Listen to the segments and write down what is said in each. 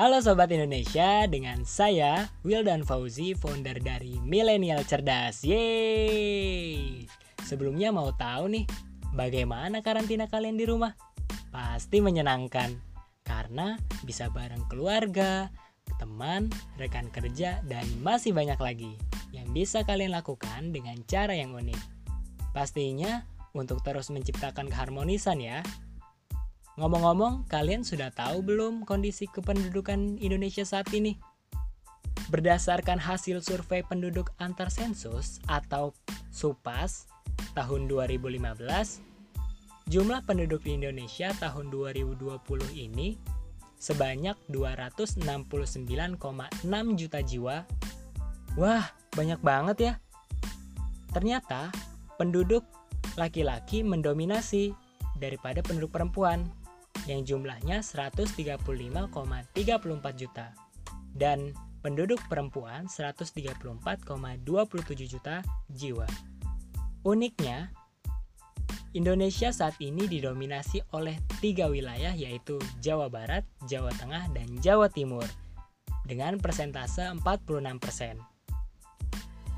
Halo Sobat Indonesia, dengan saya Wildan Fauzi, founder dari Milenial Cerdas. Yeay! Sebelumnya mau tahu nih, bagaimana karantina kalian di rumah? Pasti menyenangkan, karena bisa bareng keluarga, teman, rekan kerja, dan masih banyak lagi yang bisa kalian lakukan dengan cara yang unik. Pastinya untuk terus menciptakan keharmonisan ya. Ngomong-ngomong, kalian sudah tahu belum kondisi kependudukan Indonesia saat ini? Berdasarkan hasil survei penduduk antar sensus atau SUPAS tahun 2015, jumlah penduduk di Indonesia tahun 2020 ini sebanyak 269,6 juta jiwa. Wah, banyak banget ya. Ternyata penduduk laki-laki mendominasi daripada penduduk perempuan yang jumlahnya 135,34 juta dan penduduk perempuan 134,27 juta jiwa. Uniknya, Indonesia saat ini didominasi oleh tiga wilayah yaitu Jawa Barat, Jawa Tengah, dan Jawa Timur dengan persentase 46%.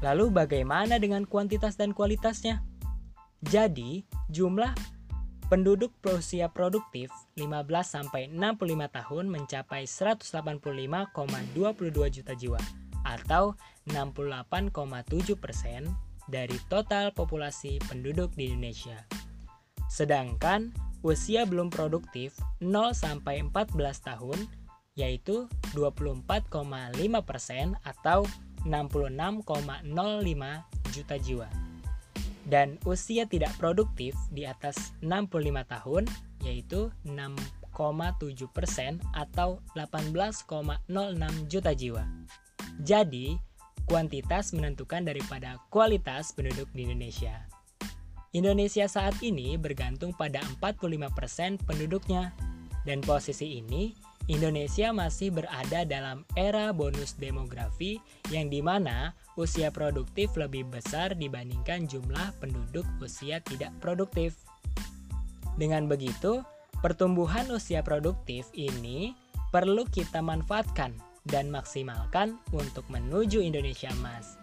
Lalu bagaimana dengan kuantitas dan kualitasnya? Jadi, jumlah Penduduk berusia produktif 15 sampai 65 tahun mencapai 185,22 juta jiwa atau 68,7 persen dari total populasi penduduk di Indonesia. Sedangkan usia belum produktif 0 sampai 14 tahun yaitu 24,5 persen atau 66,05 juta jiwa dan usia tidak produktif di atas 65 tahun yaitu 6,7 persen atau 18,06 juta jiwa. Jadi, kuantitas menentukan daripada kualitas penduduk di Indonesia. Indonesia saat ini bergantung pada 45% persen penduduknya, dan posisi ini Indonesia masih berada dalam era bonus demografi yang di mana usia produktif lebih besar dibandingkan jumlah penduduk usia tidak produktif. Dengan begitu, pertumbuhan usia produktif ini perlu kita manfaatkan dan maksimalkan untuk menuju Indonesia emas.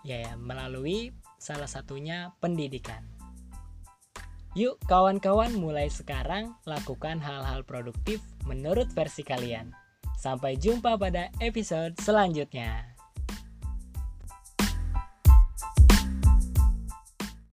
Ya, melalui salah satunya pendidikan. Yuk kawan-kawan mulai sekarang lakukan hal-hal produktif menurut versi kalian. Sampai jumpa pada episode selanjutnya.